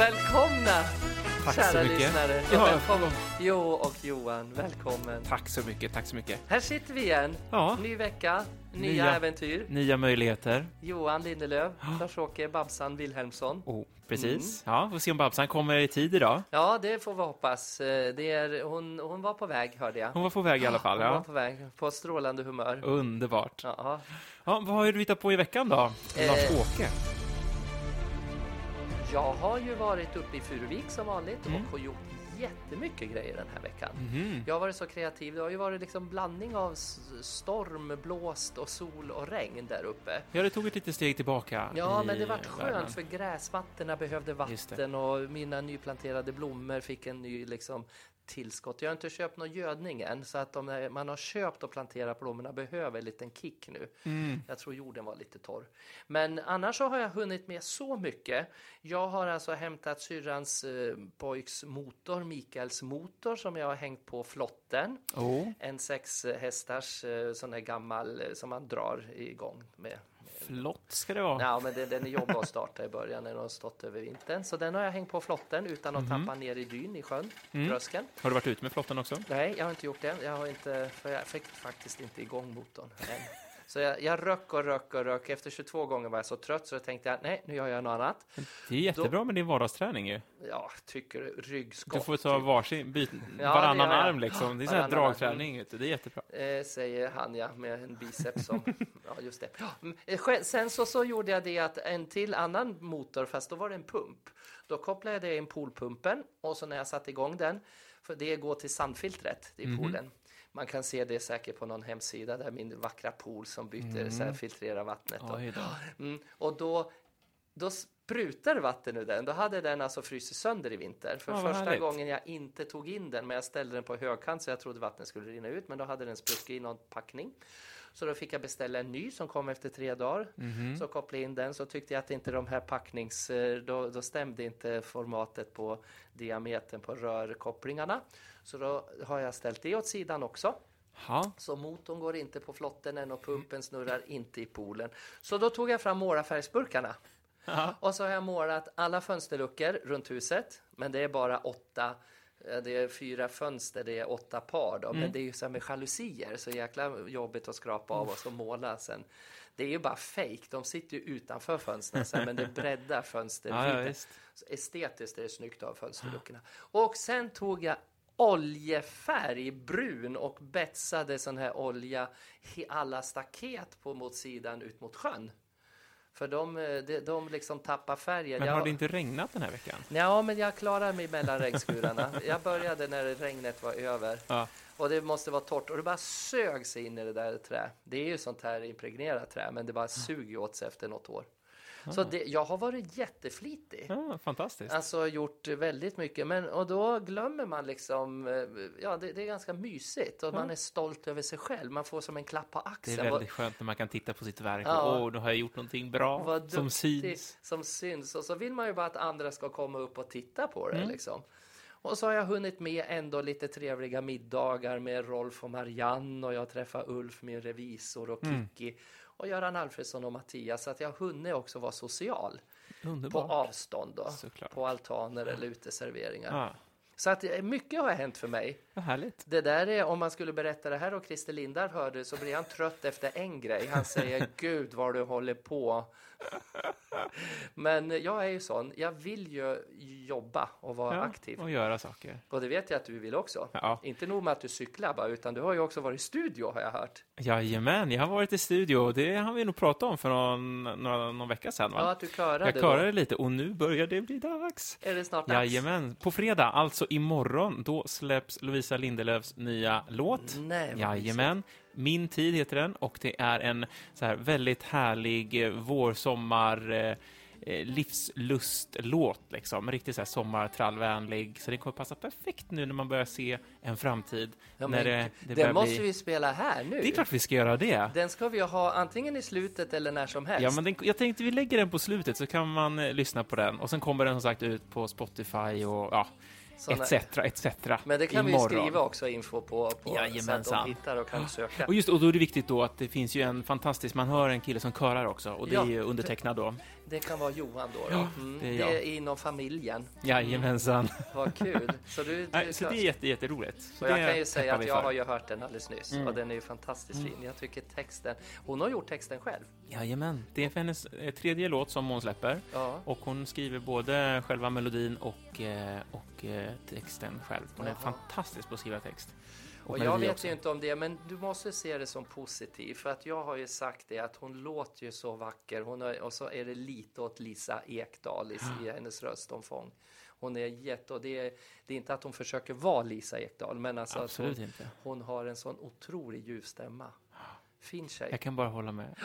Välkomna, Tack så kära mycket. lyssnare. Ja, välkommen, Jo och Johan, välkommen. Tack så mycket, tack så mycket. Här sitter vi igen. Ja, Ny vecka, nya, Nya. äventyr. nya möjligheter. Johan Lindelöf, Lars-Åke Babsan Wilhelmsson. Oh, precis. Mm. Ja, får se om Babsan kommer i tid idag. Ja, det får vi hoppas. Eh, Det är, hon, hon var på väg, hörde jag. Hon var på väg i alla fall. Hon var Ja. på väg, på strålande humör. Underbart. Ja. Ja, vad har du hittat på i veckan då? Eh. Lars-Åke? Jag har ju varit uppe i Furuvik som vanligt Mm. och har gjort jättemycket grejer den här veckan. Mhm. Jag har varit så kreativ. Det har ju varit liksom blandning av storm, blåst och sol och regn där uppe. Ja, det tog ett litet steg tillbaka. Ja, men det vart skönt Värmland. för gräsmattorna behövde vatten och mina nyplanterade blommor fick en ny liksom tillskott. Jag har inte köpt någon gödning än så att de man har köpt och planterat blommorna behöver en liten kick nu. Mm. Jag tror jorden var lite torr. Men annars så har jag hunnit med så mycket. Jag har alltså hämtat syrrans eh, pojks motor, Mikaels motor som jag har hängt på flotten. Oh. En sex hästars eh, sån här gammal eh, som man drar igång med. Flott ska det vara. Ja, men den, den är jobbig att starta i början när den har stått över vintern. Så den har jag hängt på flotten utan att tappa ner i dyn i sjön, Mm. tröskeln. Har du varit ute med flotten också? Nej, jag har inte gjort det. Jag, har inte, för jag fick faktiskt inte igång motorn än. Så jag, jag röck och röck och röck. Efter 22 gånger var jag så trött så då tänkte jag nej, nu gör jag något annat. Det är jättebra med din vardagsträning ju. Ja, tycker ryggskott. Du får ta typ. varsin, Ja, varannan det arm liksom. Det är sån här dragträning, vet du. det är jättebra. Eh, säger han ja, med en biceps som... ja, just det. Mm, eh, Sen så, så gjorde jag det att en till annan motor, fast då var det en pump. Då kopplade jag det in poolpumpen och så när jag satte igång den, för det går till sandfiltret i poolen. Man kan se det säkert på någon hemsida där min vackra pool som byter, så här, filtrerar vattnet. Och, mm, och då, då sprutar vatten ur den. Då hade den alltså frusit sönder i vinter. För Ja, första härligt. gången jag inte tog in den, men jag ställde den på högkant så jag trodde vattnet skulle rinna ut, men då hade den spruckit i någon packning. Så då fick jag beställa en ny som kom efter tre dagar. Mhm. Så kopplade jag in den, så tyckte jag att inte de här packnings... eh, Då, då stämde inte formatet på diametern på rörkopplingarna. Så då har jag ställt det åt sidan också. Ja, Så motorn går inte på flotten än och pumpen snurrar inte i poolen. Så då tog jag fram målarfärgsburkarna. Ja. Och så har jag målat alla fönsterluckor runt huset. Men det är bara åtta. eh, Det är fyra fönster, det är åtta par då. Men det är ju så här med jalusier, så jäkla jobbigt att skrapa av och så måla sen. Det är ju bara fake. de sitter ju utanför fönstren sen, men det breddar ja, fönstervidden. ja. Så Estetiskt är det snyggt av fönsterluckorna. Och sen tog jag oljefärg, brun och betsade sån här olja i alla staket på mot sidan ut mot sjön. För de, eh, de, de liksom tappar färgen. Men Jag- har det inte regnat den här veckan? Ja, men jag klarar mig mellan regnskurarna. Jag började när regnet var över. Ja. Och det måste vara torrt. Och det bara sög sig in i det där trä. Det är ju sånt här impregnerat trä, men det bara suger åt sig efter något år. Så det, jag har varit jätteflitig. Ja, fantastiskt. Alltså gjort väldigt mycket, men och då glömmer man liksom, eh, ja det, det är ganska mysigt och man är stolt över sig själv. Man får som en klapp på Det axeln. är Vad- väldigt skönt när man kan titta på sitt verk Ja. och åh, nu har jag gjort någonting bra vad som syns. Som syns. Och så vill man ju bara att andra ska komma upp och titta på Mm. det. Liksom. Och så har jag hunnit med ändå lite trevliga middagar med Rolf och Marianne och jag träffar Ulf, min revisor och Mm. Och Göran Alfredsson och Mattias. Så att jag hunnit också vara social på Underbart. avstånd då. Såklart. På altaner eller uteserveringar. Ja, Så att eh, mycket har hänt för mig. Vad härligt. Det där är, om man skulle berätta det här och Christer Lindarw hörde så blir han trött efter en grej. Han säger Gud vad du håller på. Men jag är ju sån, jag vill ju jobba och vara Ja, aktiv. och göra saker. Och det vet jag att du vill också. Ja. Inte nog med att du cyklar bara, utan du har ju också varit i studio har jag hört. Jajamän, jag har varit i studio. Det har vi nog pratat om för någon, någon, någon vecka sedan, Ja, va? att du körade jag då. körade lite och nu börjar det bli dags. Är det snart dags? Jajamän, på fredag, alltså imorgon, då släpps Lovisa Lindelöfs nya låt. Nej, Jajamän. Min tid heter den och det är en så här väldigt härlig eh, vårsommar eh, eh, livslustlåt liksom. Riktigt så här sommartrallvänlig. Så det kommer passa perfekt nu när man börjar se en framtid. Ja, när det, det Den måste bli... vi spela här nu. Det är klart vi ska göra det. Den ska vi ha antingen i slutet eller när som helst. Ja, men den, jag tänkte vi lägger den på slutet så kan man eh, lyssna på den. Och sen kommer den som sagt ut på Spotify och ja, etc. etc. Men det kan imorgon. vi skriva också info på, på så att Jajamensan. de hittar och kan söka. Och just och då är det viktigt då att det finns ju en fantastisk, man hör en kille som körar också och det Ja, är ju undertecknad då. Det kan vara Johan då. då. Mm, det är det jag. är inom familjen. Jajamensan. Vad kul. Så, du, du, Nej, så det är jätte, jätteroligt. Så och jag det kan ju säga att jag har ju hört den alldeles nyss Mm. och den är ju fantastiskt fin. Jag tycker texten, hon har gjort texten själv. Jajamän. Det är hennes eh, tredje låt som hon släpper. Ja. Och hon skriver både själva melodin och, eh, och eh, texten själv. Hon är Jaha. fantastisk på att skriva text. Och jag vet också. ju inte om det, men du måste se det som positivt. För att jag har ju sagt det att hon låter ju så vacker. Hon har, och så är det lite åt Lisa Ekdahl i, i hennes röstomfång. Hon är jätte, och det är, det är inte att hon försöker vara Lisa Ekdahl, men alltså att Absolut hon, inte. hon har en sån otrolig ljuv stämma. Fin tjej. Jag kan bara hålla med.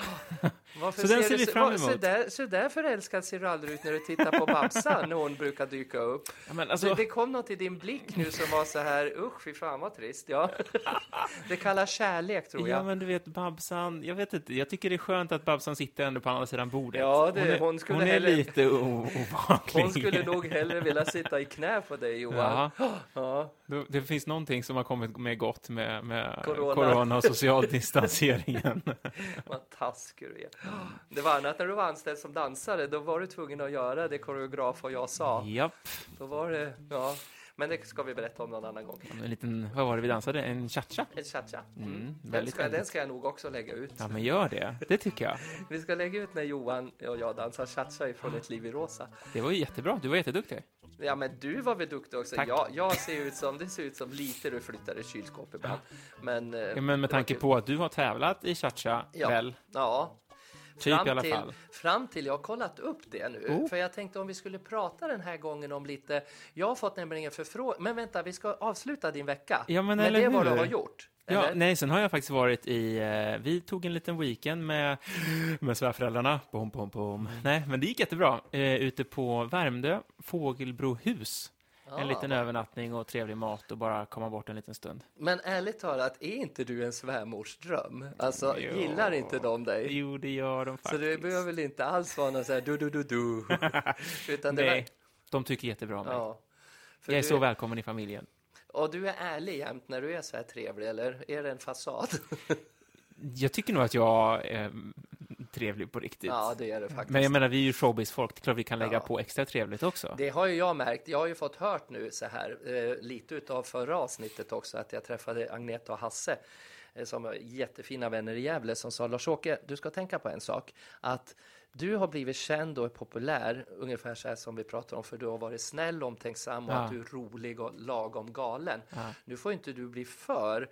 Varför Så den ser ser du vi fram vad- Så emot. där, så där förälskad ser du aldrig ut när du tittar på Babsan när hon brukar dyka upp. Ja, men Det, alltså, det kom något i din blick nu som var så här, usch, fy fan vad trist. Ja. Det kallas kärlek tror jag. ja, men du vet, Babsan, jag vet inte, jag tycker det är skönt att Babsan sitter ändå på andra sidan bordet. Ja, det- hon är, hon skulle hon är hellre- lite o- obehaglig. Hon skulle nog hellre vilja sitta i knä på dig Johan. Ja, Ja. Det, det finns någonting som har kommit med gott med, med Corona. corona. och social distanseringen. Vad taskig du är. Det var annat när du var anställd som dansare. Då var du tvungen att göra det koreograf och jag sa. Japp. Då var det, ja. Men det ska vi berätta om någon annan gång. En liten, vad var det vi dansade? En cha-cha? En cha-cha. Mm, Den, ska, den ska jag nog också lägga ut. Ja, men gör det. Det tycker jag. Vi ska lägga ut när Johan och jag dansar cha-cha ifrån Ett liv i rosa. Det var ju jättebra. Du var jätteduktig. Ja, men du var väl duktig också. Tack. Jag, jag ser ut som, det ser ut som lite du flyttar ett kylskåp ibland. Men, eh, Ja, men med tanke på att du har tävlat i cha-cha, Ja. väl? Ja. Typ fram i alla till, fall. Fram till jag har kollat upp det nu. Oh. För jag tänkte om vi skulle prata den här gången om lite... Jag har fått nämligen en förfrågan. Men vänta, vi ska avsluta din vecka. Ja, men Med eller det vad du har gjort. Ja, eller? nej, sen har jag faktiskt varit i, eh, vi tog en liten weekend med, med svärföräldrarna. Bom, bom, bom. Nej, men det gick jättebra. Eh, ute på Värmdö, Fågelbrohus. Ja. En liten övernattning och trevlig mat och bara komma bort en liten stund. Men ärligt talat, är inte du en svärmorsdröm? Alltså, Jo. gillar inte de dig? Jo, det gör de Så faktiskt. det behöver väl inte alls vara någon så här du du du du. Utan det Nej, var, de tycker jättebra om mig. ja. Jag är så välkommen i familjen. Och du är ärlig jämt när du är så här trevlig, eller är det en fasad? Jag tycker nog att jag är mm, trevlig på riktigt. Ja, det är det faktiskt. Men jag menar, vi är ju showbiz-folk. Det är klart vi kan lägga Ja. på extra trevligt också. Det har ju jag märkt. Jag har ju fått hört nu så här, eh, lite utav förra avsnittet också, att jag träffade Agneta och Hasse eh, som är jättefina vänner i Gävle som sa Lars-Åke, du ska tänka på en sak. Att du har blivit känd och är populär, ungefär så här som vi pratar om, för du har varit snäll, omtänksam och Ja. att du är rolig och lagom galen. Ja. Nu får inte du bli för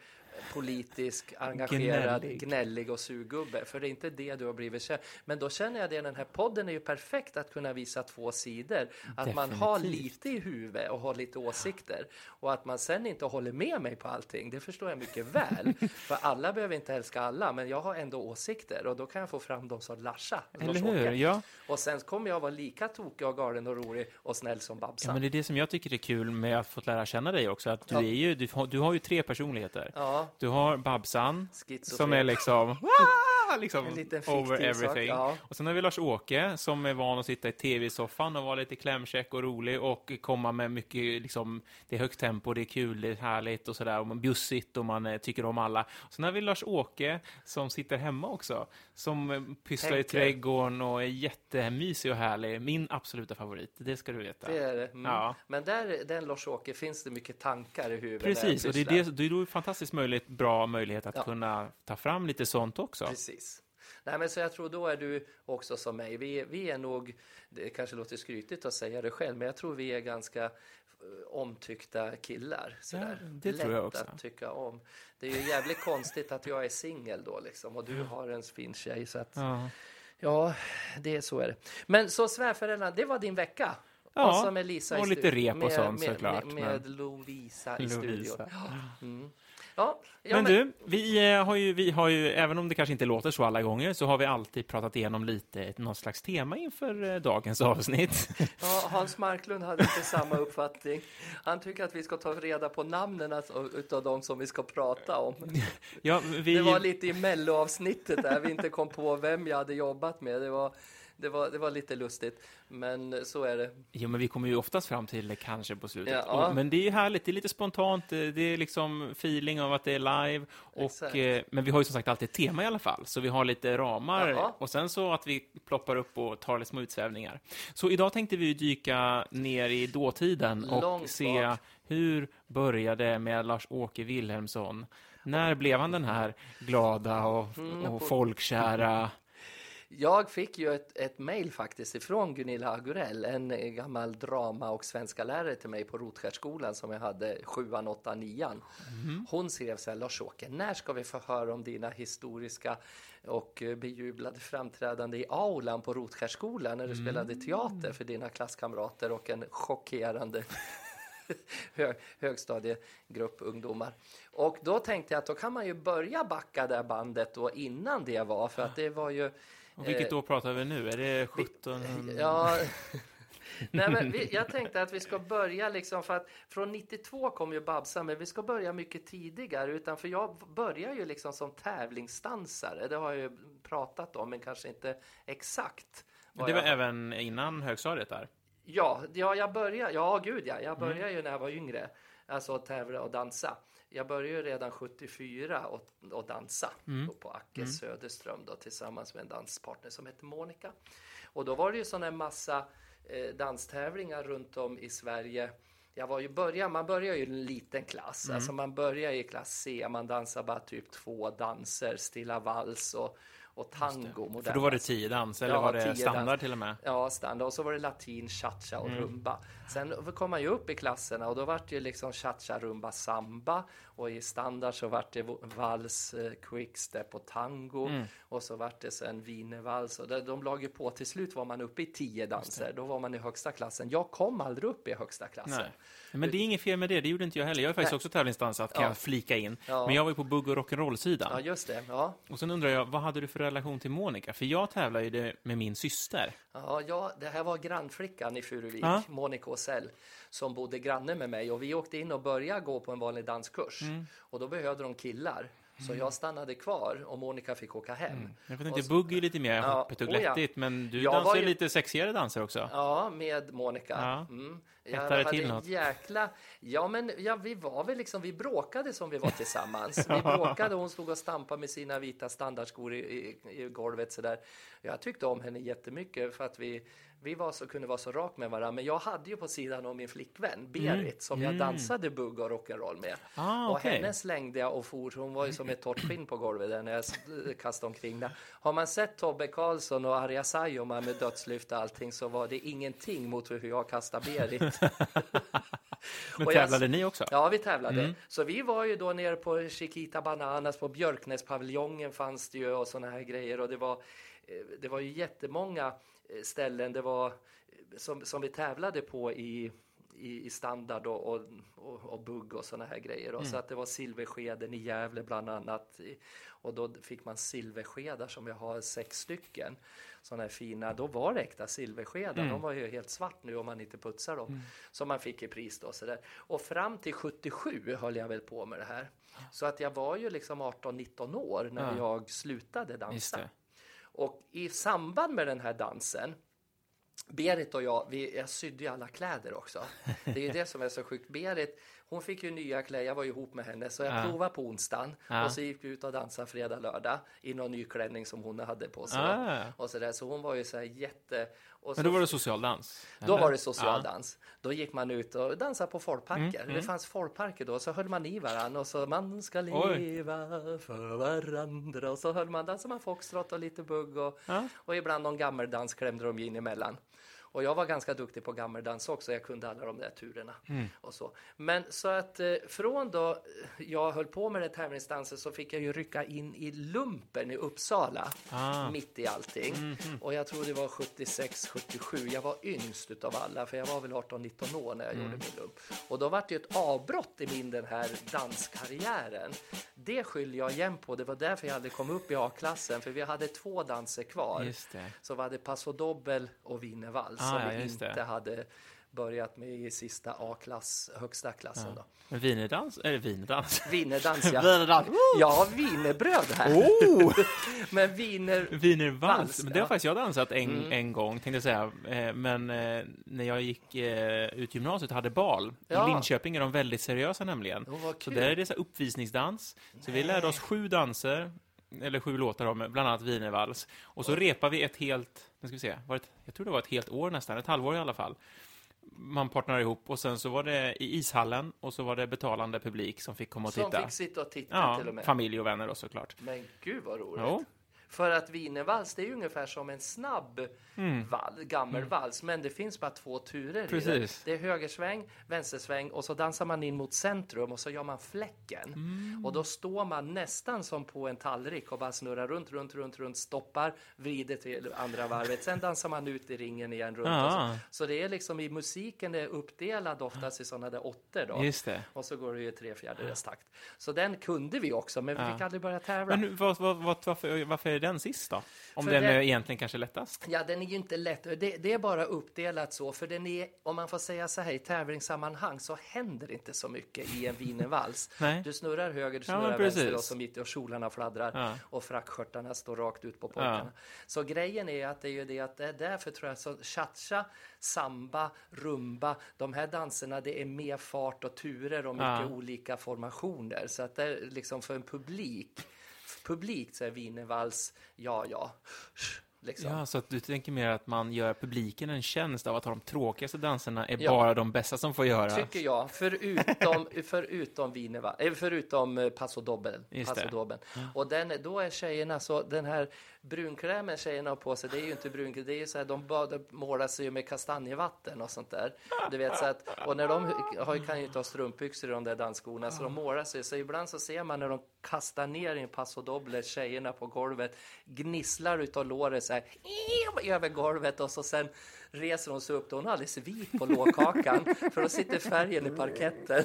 politisk, engagerad, Gnällig. gnällig. och surgubbe, för det är inte det du har blivit känd. Men då känner jag det, den här podden är ju perfekt att kunna visa två sidor. Att man har Definitivt. lite i huvudet och har lite åsikter. Och att man sen inte håller med mig på allting, det förstår jag mycket väl. för alla behöver inte älska alla, men jag har ändå åsikter och då kan jag få fram dem som Larsa. Eller hur? Ja. Och sen kommer jag vara lika tokig och galen och rolig och snäll som Babsan. ja, men det är det som jag tycker är kul med att få lära känna dig också. Att du, Ja. är ju, du, du har ju tre personligheter. Ja, Du har Babsan, som är liksom, liksom over everything. ja. Och sen har vi Lars-Åke som är van att sitta i tv-soffan och vara lite klämkäck och rolig och komma med mycket, liksom, det är högt tempo, det är kul, det är härligt och sådär, och man bjussigt och man eh, tycker om alla. Och sen har vi Lars-Åke som sitter hemma också, som eh, pysslar i Tänker. trädgården och är jättemysig och härlig. Min absoluta favorit, det ska du veta. Det är det. Mm. Ja. Men där, den Lars-Åke finns det mycket tankar i huvudet. Precis, och det är, det, det är då fantastiskt möjlighet, bra möjlighet att Ja. kunna ta fram lite sånt också. Precis. Nej, men så jag tror då är du också som mig. Vi, vi är nog, det kanske låter skrytigt att säga det själv, men jag tror vi är ganska omtyckta killar. Sådär. Ja, det Lätt tror jag också. att tycka om. Det är ju jävligt konstigt att jag är singel då liksom och du har en fin tjej. Så att, Ja. ja, det är så är det. Men så svärföräldrarna, det var din vecka? Ja, och så med Lisa och i lite studion. rep och med, sånt med, såklart, Med, med Lovisa i studion. Lovisa. Mm. Ja, ja, men, du, vi eh, har, ju, vi har ju, även om det kanske inte låter så alla gånger, så har vi alltid pratat igenom lite något slags tema inför eh, dagens avsnitt. Ja, Hans Marklund hade inte samma uppfattning. Han tycker att vi ska ta reda på namnen alltså, utav de som vi ska prata om. ja, vi, Det var lite i melloavsnittet där vi inte kom på vem jag hade jobbat med. Det var det, var, det var lite lustigt, men så är det. Jo, men vi kommer ju oftast fram till det kanske på slutet. Ja. Och, men det är ju härligt, det är lite spontant, det det är liksom feeling av att det är live. Och, eh, men vi har ju som sagt alltid ett tema i alla fall, så vi har lite ramar. Ja. Och sen så att vi ploppar upp och tar lite små utsvävningar. Så idag tänkte vi dyka ner i dåtiden och Långt se bak. hur började med Lars-Åke Wilhelmsson. När blev han den här glada och, Mm, och folkkära? Jag fick ju ett, ett mejl faktiskt ifrån Gunilla Agurell, en eh, gammal drama och svenska lärare till mig på Rotskärtsskolan som jag hade sjuan, åttan, nian. Hon skrev så här, Lars-Åke, när ska vi få höra om dina historiska och eh, bejublade framträdande i aulan på Rotskärtsskolan när du spelade teater för dina klasskamrater och en chockerande hö, högstadiegrupp ungdomar. Och då tänkte jag att då kan man ju börja backa det bandet då innan det var, för att det var ju Och vilket Eh, år pratar vi nu? Är det 17? Ja, Nej, men vi, jag tänkte att vi ska börja liksom för att från 92 kom ju Babsa, men vi ska börja mycket tidigare utan för jag börjar ju liksom som tävlingsdansare. Det har jag ju pratat om, men kanske inte exakt. vad Det var jag- även innan högstadiet där? Ja, ja, jag började, ja gud ja, jag började ju när jag var yngre, alltså tävla och dansa. Jag började ju redan 74 och, och dansa då på Acke Söderström då, tillsammans med en danspartner som hette Monica. Och då var det ju sån här massa eh, danstävlingar runt om i Sverige. Jag var ju börja, man börjar ju i en liten klass, alltså man börjar i klass C, man dansar bara typ två danser, stilla vals och, och tango. För modern då var det tio dans, eller Ja, var det standard dans. till och med? Ja, standard. Och så var det latin, cha-cha och rumba. Sen kom man ju upp i klasserna och då var det ju liksom cha-cha, rumba, samba. Och i standard så var det vals, eh, quickstep och tango. Och så var det sen wienervals. Och de, lag ju på. Till slut var man uppe i tio danser. Då var man i högsta klassen. Jag kom aldrig upp i högsta klassen. Nej. Men det är inget fel med det, det gjorde inte jag heller. Jag är faktiskt Nej. också tävlingsdansat, kan Ja. jag flika in. Ja. Men jag var ju på bugg och rock'n'roll-sidan. Ja, just det. Ja. Och sen undrar jag, vad hade du för relation till Monica? För jag tävlar ju med min syster. Ja, ja, det här var grannflickan i Furuvik, Ja. Monica Åsell, som bodde granne med mig. Och vi åkte in och började gå på en vanlig danskurs. Mm. Och då behövde de killar. Så jag stannade kvar och Monica fick åka hem. Jag vet inte, så- bugg är lite mer Ja, hoppigt och oh ja. glättigt, men du Jag dansar ju lite sexigare danser också. Ja, med Monica. Ja. Mm. Det hade till något? jäkla... Ja, men ja, vi var väl liksom, vi bråkade som vi var tillsammans. Vi bråkade och hon stod och stampade med sina vita standardskor i, i, i golvet sådär. Jag tyckte om henne jättemycket för att vi, vi var så, kunde vara så rak med varandra. Men jag hade ju på sidan om min flickvän Berit som jag dansade bugg och rock'n'roll med. Ah, och okej. henne slängde jag och for. Hon var ju som ett torrt skinn på golvet där när jag s- kastade omkring där. Har man sett Tobbe Karlsson och Arja Saijonmaa med dödslyft och allting så var det ingenting mot hur jag kastade Berit. Men Och jag- tävlade ni också? Ja, vi tävlade. Så vi var ju då nere på Chiquita Bananas, på Björknäspaviljongen fanns det ju och såna här grejer. Och det var, eh, det var ju jättemånga eh, ställen det var, som, som vi tävlade på i, i, i standard och, och, och, bugg och såna här grejer. Och Så att det var silverskeden i Gävle bland annat. Och då fick man silverskedar som jag har sex stycken. Såna här fina, då var det äkta silverskedar. De var ju helt svart nu om man inte putsar dem. Som man fick i pris då. Så där. Och fram till 77 höll jag väl på med det här. Så att jag var ju liksom 18-19 år när Ja. jag slutade dansa. Och i samband med den här dansen Berit och jag, vi, jag sydde ju alla kläder också. Det är ju det som är så sjukt. Berit, hon fick ju nya kläder, jag var ju ihop med henne, så jag Ja. provade på onsdagen Ja. och så gick vi ut och dansade fredag, lördag i någon ny klänning som hon hade på sig. Ah. Och så, där. så hon var ju så här jätte... Och Men så då var det socialdans? då eller? var det social Ja. Mm, dans. Då gick man ut och dansade på folkparker. Det fanns folkparker då, så höll man i varandra och så man ska Oj. leva för varandra. Och så höll man, dansade man foxtrot och lite bugg och, Ja. och ibland någon gammeldans klämde de in emellan. Och jag var ganska duktig på gammeldans också, jag kunde alla de där turerna. Mm. Och så. Men så att eh, från då jag höll på med det tävlingsdansen så fick jag ju rycka in i lumpen i Uppsala. Ah. Mitt i allting. Och jag tror det var 76, 77. Jag var yngst utav alla, för jag var väl 18-19 år när jag gjorde min lump. Och då var det ju ett avbrott i min den här danskarriären. Det skyller jag igen på. Det var därför jag hade kommit upp i A-klassen, för vi hade två danser kvar. Så var det Paso Dobbel och Wienervals Ah, som ja, vi inte det. hade börjat med i sista A-klass, högsta klassen då. Men Wienerdanz? Eller Wienerdanz? Wienerdanns ja. Wienerdanz. Jag har wienerbröd här. Oh! Men wiener... Wienervals. Vals, Men det har ja. faktiskt jag dansat en, Mm. en gång, tänkte jag säga. Eh, Men eh, när jag gick eh, ut gymnasiet och hade bal, Ja. i Linköping är de väldigt seriösa nämligen. Oh, Så där är det så uppvisningsdans. Så vi lärde oss sju danser, eller sju låtar bland annat Wienervals. Och så repar vi ett helt, nu ska vi se, var det, jag tror det var ett helt år nästan, ett halvår i alla fall. Man partnar ihop och sen så var det i ishallen och så var det betalande publik som fick komma och Som titta. fick sitta och titta Ja, till och med. familj och vänner då såklart. Men gud vad roligt. Jo. För att wienervals, det är ju ungefär som en snabb val, gammelvals, men det finns bara två turer i Mm. Precis. det. Är högersväng, vänstersväng och så dansar man in mot centrum och så gör man fläcken. Mm. Och då står man nästan som på en tallrik och bara snurrar runt, runt, runt, runt, stoppar, vrider till andra varvet. Sen dansar man ut i ringen igen runt. Ah. så. så det är liksom i musiken det är uppdelad oftast i sådana där åttor då. Just det. Och så går det ju i tre fjärdedels takt. Så den kunde vi också, men vi fick aldrig börja tävla. Men vad, varför, varför är den sist då? Om För den det- är egentligen kanske lättast? Ja, den är ju inte lätt. Det, det är bara uppdelat så, för den är, om man får säga så här, i tävlingssammanhang så händer inte så mycket i en wienervals. Du snurrar höger, du Ja, snurrar precis. vänster och så mitt och kjolarna fladdrar Ja. och frackskörtarna står rakt ut på pojkarna. Så grejen är att det är ju det att det är därför tror jag så cha-cha, samba, rumba, de här danserna det är mer fart och turer och mycket Ja. olika formationer. Så att det är liksom för en publik, publik så är wienervals, ja ja, liksom. Ja, så att du tänker mer att man gör publiken en tjänst av att ha de tråkigaste danserna är Ja. bara de bästa som får göra. Tycker jag, förutom, förutom Wienerva, eh, förutom eh, Paso. Just Paso det. Doble. Och den, då är tjejerna så, den här brunkrämen tjejerna har på sig, det är ju inte brunkräm, det är ju så här, de badar, målar sig ju med kastanjevatten och sånt där. Du vet så att, och när de har, kan ju inte ha strumpbyxor i de där dansskorna, så de målar sig, så ibland så ser man när de kastar ner i en Paso Doble, tjejerna på golvet, gnisslar utav låret så här, över golvet och så sen reser hon sig upp, då hon alldeles vit på lågkakan, för då sitter färgen i parketten.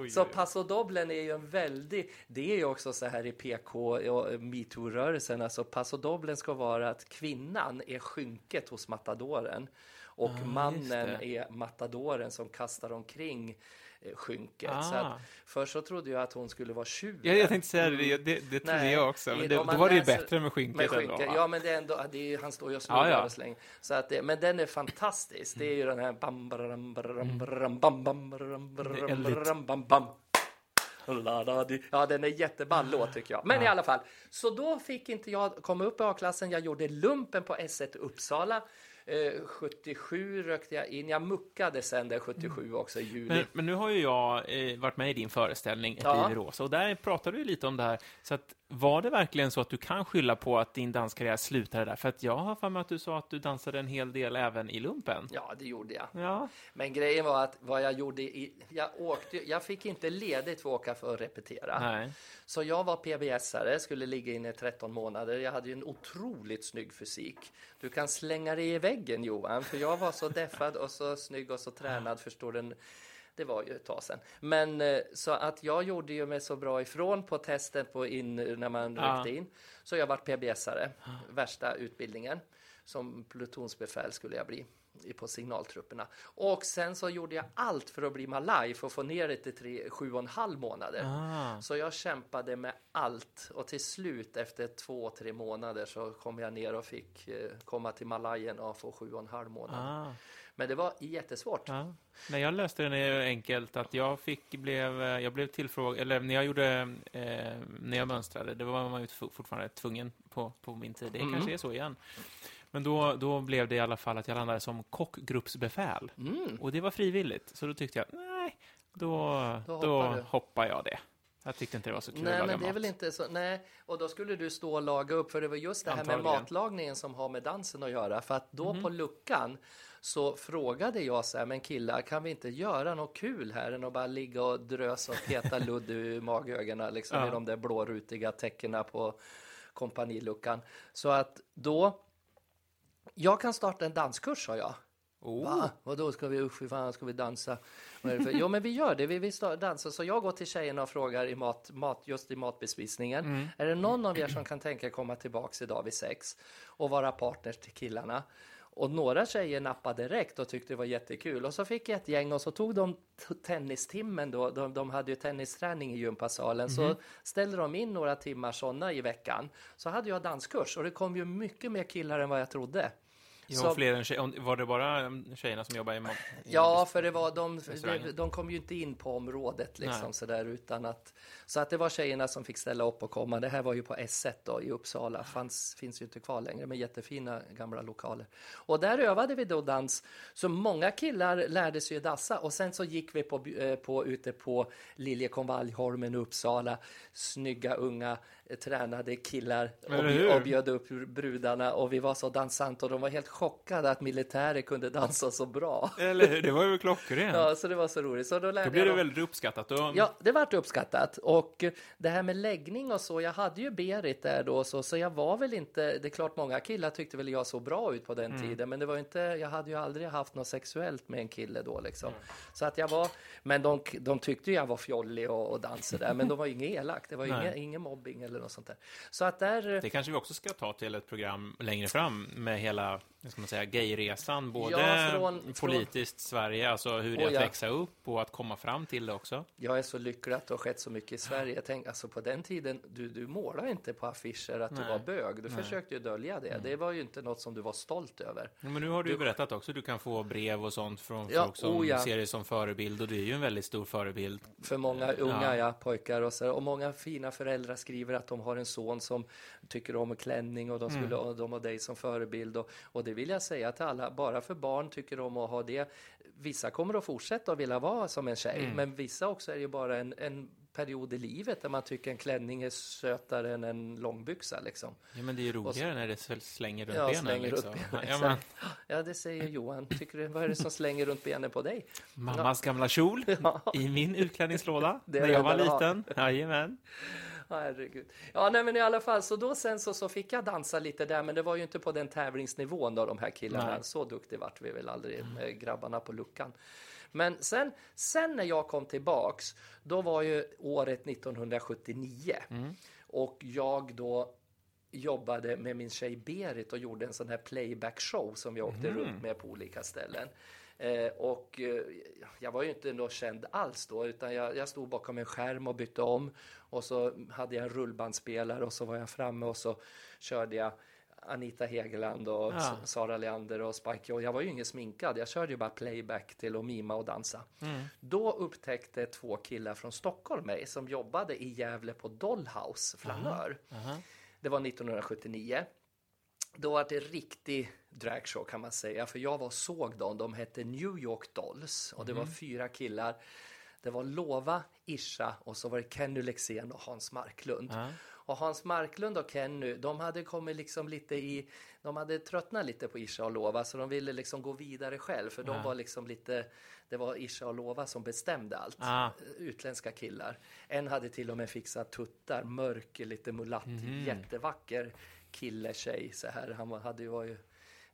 Oj. Så Paso Doblen är ju en väldig, det är ju också så här i PK och metoo-rörelsen, alltså Paso Doblen ska vara att kvinnan är skynket hos matadoren och mannen det. är matadoren som kastar omkring skynket. Ah. Så att, först så trodde jag att hon skulle vara tjuv. Ja, jag tänkte säga det, det, det trodde Nej, jag också. Men det, då var det ju bättre med skynket med ändå. skynke. va? Ja, men det är ändå, det är, han står ju och Ja, snurrar ja. och slänger. Så att det, men den är fantastisk. Det är ju den här bam, baram, bam, bam, Mm. Lite- baram, bam, bam. La, da, di. Ja, den är jätteball låt tycker jag. Men i alla fall, så då fick inte jag komma upp i A-klassen. Jag gjorde lumpen på S1 Uppsala. Eh, 77 rökte jag in. Jag muckade sen där 77 också i juli. Men, men nu har ju jag eh, varit med i din föreställning Ett Ja. liv i rosa och där pratade du lite om det här. Så att, var det verkligen så att du kan skylla på att din danskarriär slutade där? För att jag har för mig att du sa att du dansade en hel del även i lumpen. Ja, det gjorde jag. Ja. Men grejen var att vad jag gjorde i, jag åkte, jag fick inte ledigt för att åka för att repetera. Nej. Så jag var PBS-are, skulle ligga inne i 13 månader. Jag hade ju en otroligt snygg fysik. Du kan slänga dig i väggen Johan, för jag var så deffad och så snygg och så tränad, förstår du. Det var ju ett tag sedan. Men eh, så att jag gjorde ju mig så bra ifrån på testen på in, när man Ja. ryckte in. Så jag vart PBS-are, värsta utbildningen. Som plutonsbefäl skulle jag bli på signaltrupperna. Och sen så gjorde jag allt för att bli malaj, för att få ner det till tre, sju och en halv månader. Ah. Så jag kämpade med allt och till slut efter två, tre månader så kom jag ner och fick eh, komma till Malajen och få sju och en halv månad. Ah. Men det var jättesvårt. Ja. Nej, jag löste det är enkelt att jag fick, blev, eh, jag blev tillfrågad, eller när jag gjorde, eh, när jag mönstrade, det var man ju fortfarande tvungen på, på min tid. Det Mm. kanske är så igen. Men då, då blev det i alla fall att jag landade som kockgruppsbefäl. Mm. Och det var frivilligt, så då tyckte jag, nej, då, Då då, hoppar jag det. Jag tyckte inte det var så kul Nej, att laga men det är mat. väl inte så. Nej, och då skulle du stå och laga upp, för det var just det här med Antagligen. matlagningen som har med dansen att göra. För att då Mhm. på luckan så frågade jag så här, men killar, kan vi inte göra något kul här än att bara ligga och drösa och peta ludd ur magögonen liksom Ja. i de där blårutiga täckena på kompaniluckan. Så att då, jag kan starta en danskurs, sa jag. Oh. Va? Vadå, ska vi, usch fan, ska vi dansa? Jo, men vi gör det, vi vill sta- dansa. Så jag går till tjejerna och frågar i mat, mat, just i matbespisningen. Mm. Är det någon av er som kan tänka komma tillbaks idag vid sex och vara partners till killarna? Och några tjejer nappade direkt och tyckte det var jättekul. Och så fick jag ett gäng och så tog de tennistimmen då. De, de hade ju tennisträning i gympasalen. Så ställde de in några timmar sådana i veckan. Så hade jag danskurs och det kom ju mycket mer killar än vad jag trodde. Ja, Så- fler än tjej, var det bara mm, tjejerna som jobbar i... i Ja, för det var de, de, de kom ju inte in på området liksom sådär utan att så att det var tjejerna som fick ställa upp och komma. Det här var ju på S1 då i Uppsala. Fanns, finns ju inte kvar längre, men jättefina gamla lokaler. Och där övade vi då dans. Så många killar lärde sig dassa och sen så gick vi på, eh, på ute på Liljekonvaljholmen i Uppsala. Snygga unga tränade killar och, och bjöd upp brudarna och vi var så dansant och de var helt chockade att militärer kunde dansa så bra. Eller hur? Det var ju klockrent. Ja, så det var så roligt. Så då lärde Då jag det dem- väldigt uppskattat. Och, Ja, det vart uppskattat. Och det här med läggning och så, jag hade ju Berit där då, så, så jag var väl inte, det är klart många killar tyckte väl jag såg bra ut på den tiden, men det var inte, jag hade ju aldrig haft något sexuellt med en kille då liksom. Så att jag var, men de, de tyckte ju jag var fjollig och, och dansade där, men de var ju inget elakt, det var ingen, ingen mobbing eller något sånt där. Så att där, Det kanske vi också ska ta till ett program längre fram med hela ska man säga, gayresan, både Ja, från- politiskt Sverige, alltså hur det är Oh, att ja. växa upp och att komma fram till det också. jag är så lycklig att det har skett så mycket i Sverige. Tänk, alltså på den tiden, du, du målade inte på affischer att du Nej. var bög, du försökte ju dölja det. Det var ju inte något som du var stolt över. Men nu har du ju berättat också, du kan få brev och sånt från Ja, folk som oh ja. ser dig som förebild och du är ju en väldigt stor förebild. För många unga Ja. pojkar och, så, och många fina föräldrar skriver att de har en son som tycker om klänning och de, Mm. skulle, och de har dig som förebild. Och, och det vill jag säga till alla, bara för barn tycker om att ha det. Vissa kommer att fortsätta att vilja vara som en tjej, Mm. men vissa också är det ju bara en, en period i livet där man tycker en klänning är sötare än en långbyxa liksom. Ja, men det är ju roligare när det sl- slänger runt Ja, benen. slänger liksom. runt benen, ja, men, Ja, det säger Johan. Tycker du, vad är det som slänger runt benen på dig? mammas gamla kjol Ja. i min utklädningslåda Det är när det jag var liten. Jajamän. Herregud. Ja, nej, men i alla fall, så då sen så, så fick jag dansa lite där, men det var ju inte på den tävlingsnivån då, de här killarna. Nej. Så duktig vart vi väl aldrig med grabbarna på luckan. Men sen, sen när jag kom tillbaks, då var ju året 1979 och jag då jobbade med min tjej Berit och gjorde en sån här playback show som jag åkte runt med på olika ställen. Eh, och eh, jag var ju inte något känd alls då, utan jag, jag stod bakom en skärm och bytte om. Och så hade jag en rullbandspelare och så var jag framme och så körde jag Anita Hegeland och Ja. Sara Leander och Spike Joy. Jag var ju ingen sminkad, jag körde ju bara playback till att mima och dansa. Då upptäckte två killar från Stockholm mig som jobbade i Gävle på Dollhouse, flanör. Aha. Det var 1979. Då var det riktig dragshow kan man säga, för jag var såg dem. De hette New York Dolls och det var fyra killar. Det var Lova, Isha och så var det Kenny Lexén och Hans Marklund. Ja. Och Hans Marklund och Kenny, de hade kommit liksom lite i, de hade tröttnat lite på Isha och Lova så de ville liksom gå vidare själv för de var liksom lite, det var Isha och Lova som bestämde allt. Ah. Utländska killar. En hade till och med fixat tuttar, mörk, lite mulatt, Mhm. jättevacker kille, tjej så här. Han hade ju, var ju,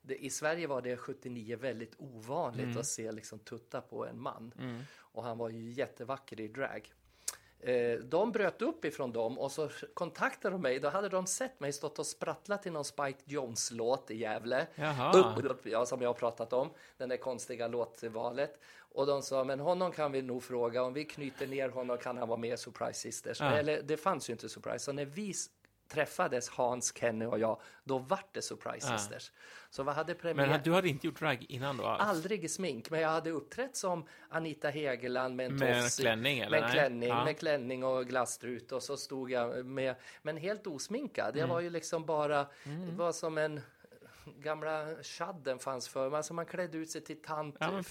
det, I Sverige var det 79 väldigt ovanligt Mm. att se liksom tutta på en man. Och han var ju jättevacker i drag. Eh, de bröt upp ifrån dem och så kontaktade de mig. Då hade de sett mig stått och sprattlat till någon Spike Jones-låt i Gävle. Upp, ja, som jag har pratat om, den där konstiga låtvalet. Och de sa, men honom kan vi nog fråga, om vi knyter ner honom kan han vara med i Surprise Sisters. Ja. Eller det fanns ju inte Surprise, så när vi träffades, Hans, Kenny och jag, då vart det Surprise Ja. Sisters. Så vad hade premiär? Men du hade inte gjort drag innan då? alls? Aldrig i smink, men jag hade uppträtt som Anita Hegeland med en Med en tofs i- klänning, eller? Med klänning, Ja. med klänning och glasstrut och så stod jag med, men helt osminkad. Mm. Jag var ju liksom bara, det var som en gamla chadden fanns för. Alltså man klädde ut sig till tant Ja,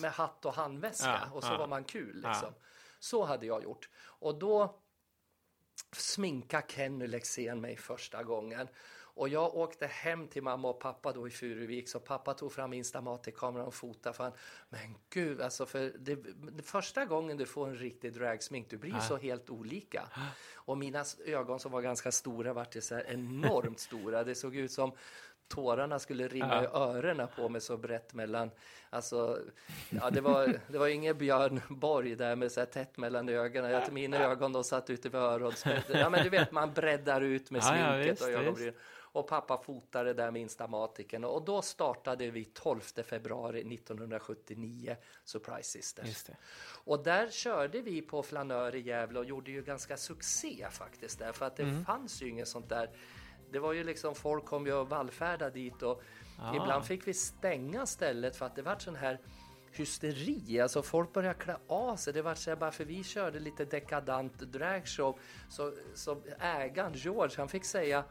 med hatt och handväska Ja, och så var man kul liksom. Så hade jag gjort. Och då sminka Kenny Lexén mig första gången. Och jag åkte hem till mamma och pappa då i Furuvik, så pappa tog fram Instamatic-kameran och fotade. För han, men gud, alltså för det, det första gången du får en riktig dragsmink, du blir ju så helt olika. Och mina ögon som var ganska stora vart ju så här enormt stora. Det såg ut som tårarna skulle rinna i öronen på mig så brett mellan, alltså, ja det var, det var ingen Björn Borg där med så här tätt mellan ögonen. Jag, mina ögon de satt ute vid öronspetsen. Ja men du vet, man breddar ut med Ja, ja, sminket visst, och ögonbryn. och pappa fotade där med Instamaticen och då startade vi 12 februari 1979 Surprise Sisters. Och där körde vi på flanör i Gävle och gjorde ju ganska succé faktiskt där för att det Mm. fanns ju inget sånt där. Det var ju liksom folk kom ju och vallfärda dit och Ah. ibland fick vi stänga stället för att det var sån här hysteri, alltså folk började klä av sig. Det var så här, bara för vi körde lite dekadant dragshow så, så ägaren George han fick säga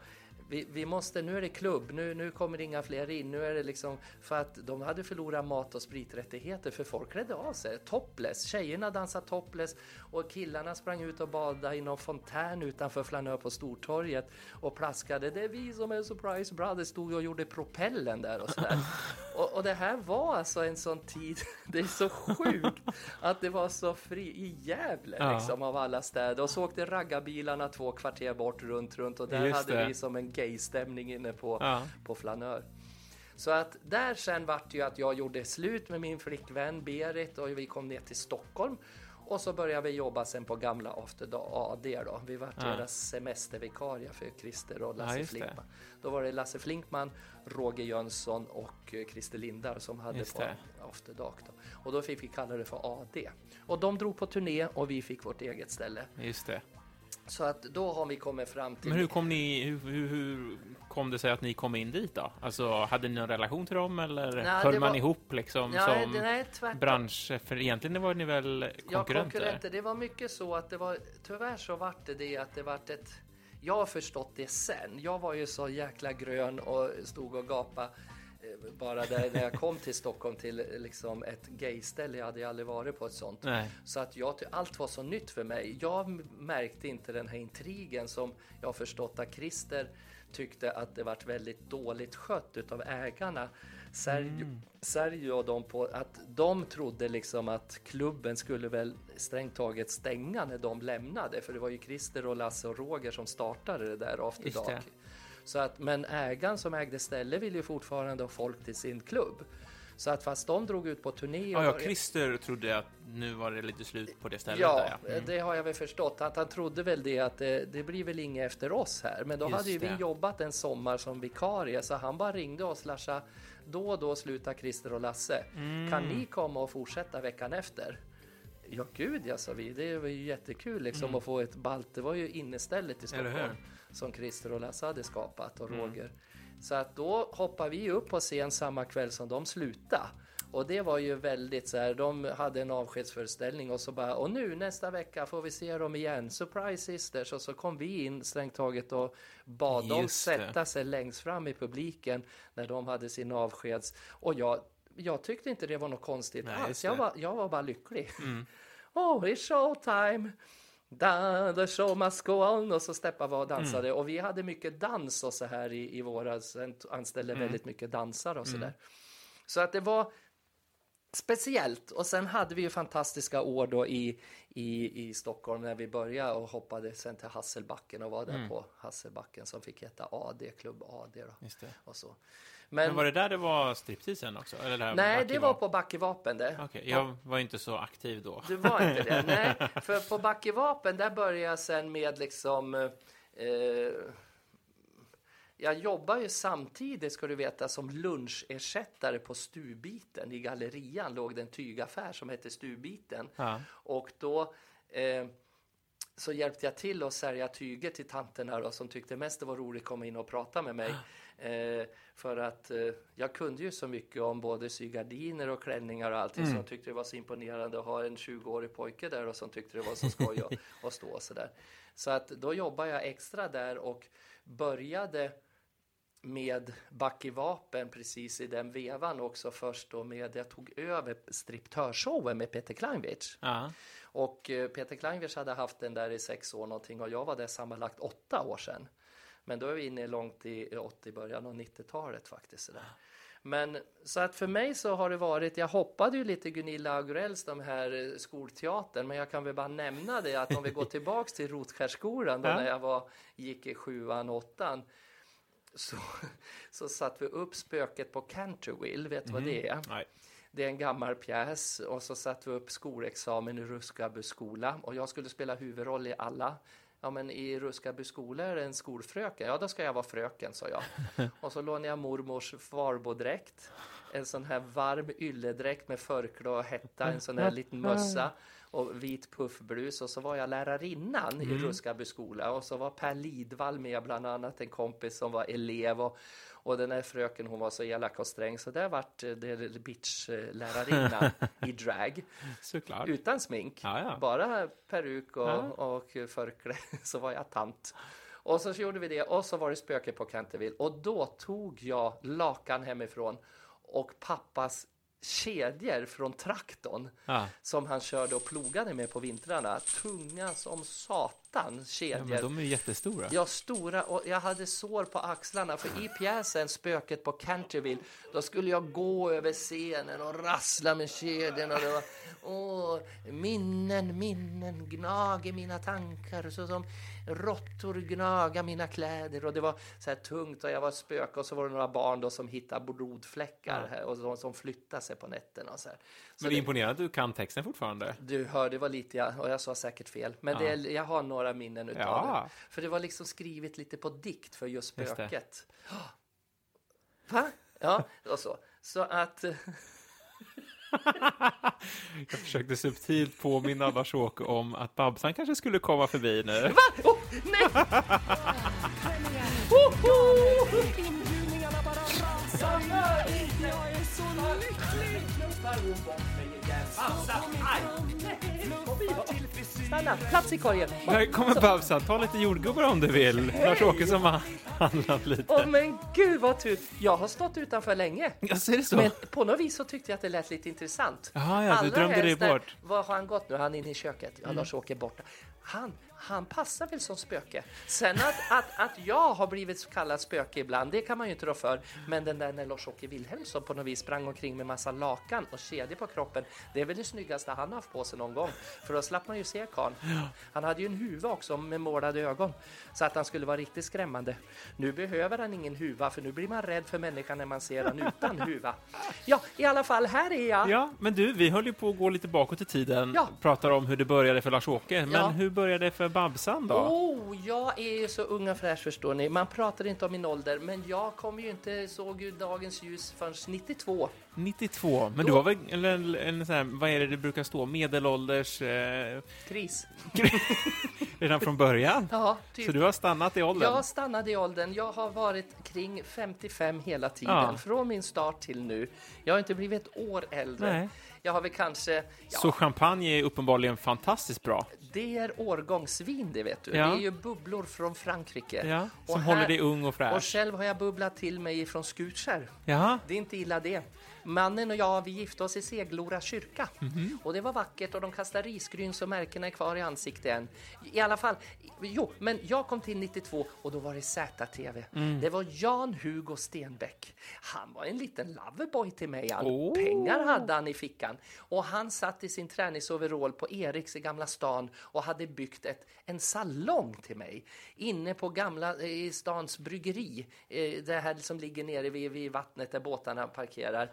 vi, vi måste, nu är det klubb, nu, nu kommer inga fler in, nu är det liksom för att de hade förlorat mat och spriträttigheter för folk klädde av sig topless. Tjejerna dansade topless och killarna sprang ut och badade i någon fontän utanför Flanör på Stortorget och plaskade. Det är vi som är Surprise Brothers, stod och gjorde propellen där och sådär. och, och det här var alltså en sån tid, det är så sjukt att det var så fri i Gävle Ja. liksom av alla städer och så åkte raggarbilarna två kvarter bort runt, runt och där Just hade det. vi som en gaystämning inne på, Ja. på Flanör. Så att där sen vart det ju att jag gjorde slut med min flickvän Berit och vi kom ner till Stockholm. Och så började vi jobba sen på gamla After AD då. Vi vart Ja. deras semestervikarie för Christer och Ja, Lasse det. Flinkman. Då var det Lasse Flinkman, Roger Jönsson och eh, Christer Lindar som hade Just på det. After Dark. Då. Och då fick vi kalla det för AD. Och de drog på turné och vi fick vårt eget ställe. Just det. Så att då har vi kommit fram till... Men hur kom ni, hur, hur, hur kom det sig att ni kom in dit då? Alltså, hade ni någon relation till dem eller Nej, höll man var- ihop liksom Ja, som nej, bransch? För egentligen var ni väl Ja, konkurrenter? konkurrenter. Det var mycket så att det var, tyvärr så vart det det att det vart ett, jag har förstått det sen. Jag var ju så jäkla grön och stod och gapade bara där när jag kom till Stockholm till liksom ett gayställe. Jag hade ju aldrig varit på ett sånt. Nej. Så att jag, allt var så nytt för mig. Jag märkte inte den här intrigen som jag har förstått att Christer tyckte att det vart väldigt dåligt skött utav ägarna. Sergio, Sergio och de på att de trodde liksom att klubben skulle väl strängt taget stänga när de lämnade. För det var ju Christer och Lasse och Roger som startade det där After. Dark. Så att, men ägaren som ägde ställe ville ju fortfarande ha folk till sin klubb. Så att fast de drog ut på turné och Ja, ja, Christer trodde att nu var det lite slut på det stället Ja, där, ja. Mm. det har jag väl förstått. Att han trodde väl det att det, det blir väl inget efter oss här. Men då Just hade ju vi det. jobbat en sommar som vikarie så han bara ringde oss. Lasha, då och då slutar Christer och Lasse. Mm. Kan ni komma och fortsätta veckan efter? Ja, gud ja, sa vi. Det var ju jättekul liksom att få ett balt. Det var ju innestället i Mm. Stockholm som Christer och Lasse hade skapat och Mm. Roger. Så att då hoppar vi upp på scen samma kväll som de slutade. Och det var ju väldigt så här, de hade en avskedsföreställning och så bara, och nu nästa vecka får vi se dem igen, Surprise Sisters. Och så kom vi in strängt taget och bad dem Just det. sätta sig längst fram i publiken när de hade sin avskeds. Och jag, jag tyckte inte det var något konstigt Nej, alls, jag det. var, jag var bara lycklig. Mm. Oh, it's showtime! Da, the show must go on. Och så steppade vi och dansade. Mm. Och vi hade mycket dans och så här i, i våra, sen anställde Mm. väldigt mycket dansare och så där. Så att det var speciellt. Och sen hade vi ju fantastiska år då i, i, i Stockholm när vi började och hoppade sen till Hasselbacken och var Mm. där på Hasselbacken som fick heta AD, klubb AD då. Och så. Men, Men, var det där det var stripteasen också? Eller det här nej, det var på Backevapen det. Okej, jag var inte så aktiv då. Du var inte det? Nej, för på Backevapen där började jag sen med liksom eh, jag jobbar ju samtidigt, ska du veta, som lunchersättare på Stubiten. I gallerian låg det en tygaffär som hette Stubiten. Ja. Och då eh, så hjälpte jag till att sälja tyger till tanterna då, som tyckte mest det var roligt att komma in och prata med mig. Eh, för att eh, jag kunde ju så mycket om både sygardiner och klänningar och allting så jag tyckte det var så imponerande att ha en 20-årig pojke där och som tyckte det var så skoj att, att stå sådär. Så att då jobbade jag extra där och började med Backevapen precis i den vevan också först då med jag tog över striptörshowen med Peter Kleinwitz. Ja. Och eh, Peter Kleinwitz hade haft den där i sex år någonting och jag var där sammanlagt åtta år sedan. Men då är vi inne långt i 80, början av 90-talet faktiskt. Sådär. Men så att för mig så har det varit, jag hoppade ju lite Gunilla Augurells de här eh, skolteatern, men jag kan väl bara nämna det att om vi går tillbaks till Rotskärsskolan då Ja. när jag var, gick i sjuan, åttan så, så satte vi upp spöket på Canterville, vet du vad det är? Nej. Det är en gammal pjäs och så satte vi upp skolexamen i Ruskaby skola och jag skulle spela huvudroll i alla Ja, men i Ruskaby skola är det en skolfröken. Ja, då ska jag vara fröken, sa jag. Och så lånade jag mormors farbodräkt. En sån här varm ylledräkt med förkläde och hetta, en sån här liten mössa och vit puffblus. Och så var jag lärarinnan i Ruskaby skola. Och så var Per Lidvall med, bland annat en kompis som var elev. Och, och den här fröken hon var så elak och sträng så där vart eh, det bitch-lärarinnan i drag. Såklart. Utan smink. Ja, ja. Bara peruk och, Ja. och förkläde så var jag tant. Och så gjorde vi det och så var det spöke på Canterville och då tog jag lakan hemifrån och pappas kedjor från traktorn Ja. som han körde och plogade med på vintrarna. Tunga som satan kedjor. Ja, men de är ju jättestora. Ja, stora och jag hade sår på axlarna för i pjäsen Spöket på Canterville då skulle jag gå över scenen och rassla med kedjorna. och det var, Åh, minnen, minnen gnager mina tankar så som råttor gnaga mina kläder och det var så här tungt och jag var spöke och så var det några barn då som hittade blodfläckar och som, som flyttade sig på nätterna och så här. Men det är det- imponerande att du kan texten fortfarande. du hör, det var lite, ja, och jag sa säkert fel, men det, är- jag har några minnen utav Ja. det. För det var liksom skrivet lite på dikt för just Just det. spöket. Va? Ja, och så. Så att, Jag försökte subtilt påminna Lars-Åke om att Babsan kanske skulle komma förbi nu. va? Oh, nej! Inbjudningarna bara rasar. Jag är så lycklig. Till frisyr. Stanna, plats i korgen! Här kommer Babsan, ta lite jordgubbar om du vill. Lars-Åke som har handlat lite. Åh men gud vad tur! Jag har stått utanför länge. Ja, ser det så? Men på något vis så tyckte jag att det lät lite intressant. Jaha, ja, du Allra drömde dig bort. Var har han gått nu? Han är inne i köket. Ja, Lars-Åke är borta. Han, han passar väl som spöke. Sen att, att, att jag har blivit så kallad spöke ibland, det kan man ju inte rå för. Men den där när Lars-Åke Wilhelmsson på något vis sprang omkring med massa lakan och kedjor på kroppen, det är väl det snyggaste han har haft på sig någon gång. För då slapp man ju se karln. Han hade ju en huva också med målade ögon, så att han skulle vara riktigt skrämmande. Nu behöver han ingen huva, för nu blir man rädd för människan när man ser han utan huva. Ja, i alla fall, här är jag. Ja, men du, vi höll ju på att gå lite bakåt i tiden. Ja. Pratar om hur det började för Lars-Åke. Men Ja. hur började det för Babsan då? Oh, jag är ju så ung och fräsch förstår ni. Man pratar inte om min ålder, men jag kom ju inte, såg ju dagens ljus förrän 92. 92. Men Då- du var väl en, en, en sån här, vad är det det brukar stå, medelålders eh, Kris. redan från början? Ja, typ. Så du har stannat i åldern? Jag stannade i åldern. Jag har varit kring 55 hela tiden, Ja. från min start till nu. Jag har inte blivit ett år äldre. Nej. Jag har väl kanske, ja, Så champagne är uppenbarligen fantastiskt bra. Det är årgångsvin det vet du. Ja. Det är ju bubblor från Frankrike. Ja, Och som här- håller dig ung och Och fräsch. själv har jag bubblat till mig från Skutskär. Jaha. Det är inte illa det. Mannen och jag, vi gifte oss i Seglora kyrka. Mhm. Och det var vackert och de kastade risgryn så märkena är kvar i ansiktet än. I alla fall, jo, men jag kom till 92 och då var det ZTV. Mm. Det var Jan-Hugo Stenbeck. Han var en liten loverboy till mig. All Oh. Pengar hade han i fickan. Och han satt i sin träningsoverall på Eriks i Gamla stan och hade byggt ett, en salong till mig. Inne på gamla, i stans bryggeri. Eh, det här som ligger nere vid, vid vattnet där båtarna parkerar.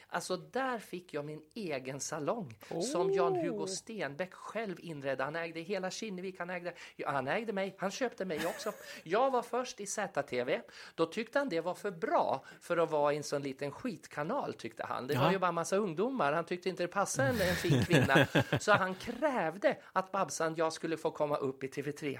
Alltså där fick jag min egen salong som Jan-Hugo Stenbeck själv inredde. Han ägde hela Kinnevik, han ägde, han ägde mig, han köpte mig också. Jag var först i ZTV. Då tyckte han det var för bra för att vara i en sån liten skitkanal tyckte han. Det var Ja. ju bara massa ungdomar. Han tyckte inte det passade en, en fin kvinna. Så han krävde att Babsan, jag skulle få komma upp i TV3.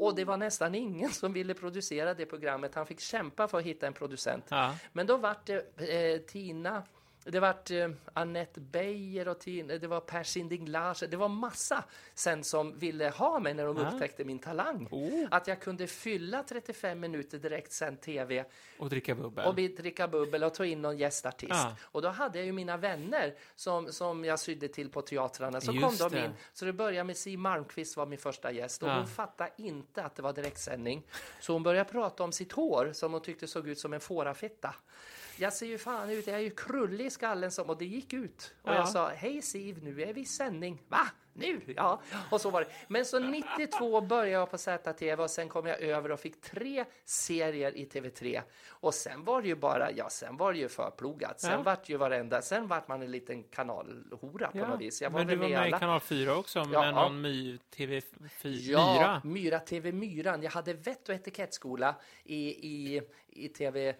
Och det var nästan ingen som ville producera det programmet. Han fick kämpa för att hitta en producent. Ja. Men då vart det eh, Tina, det vart eh, Annette Beijer och Tina, det var Per Sinding Larsen. Det var massa sen som ville ha mig när de Ah. upptäckte min talang. Oh. Att jag kunde fylla 35 minuter direkt sen tv Och dricka bubbel. och dricka bubbel och ta in någon gästartist. Ah. Och då hade jag ju mina vänner som, som jag sydde till på teatrarna. Så Just kom de det. in. Så det började med Siw Malmkvist var min första gäst. Och Ah. hon fattade inte att det var direktsändning. Så hon började prata om sitt hår som hon tyckte såg ut som en fårafitta. Jag ser ju fan ut, jag är ju krullig skallen som, och det gick ut. Och Ja. jag sa, hej Siv, nu är vi i sändning. Va? Nu? Ja, och så var det. Men så 92 började jag på ZTV och sen kom jag över och fick tre serier i TV3. Och sen var det ju bara, ja, sen var det ju förplogat. Sen Ja. vart ju varenda, sen vart man en liten kanalhora på något vis. Jag var men du var med med i kanal 4 också, med Ja. någon My TV4. Ja, Myra TV Myran. Jag hade vett och etikettskola i, i, i TV,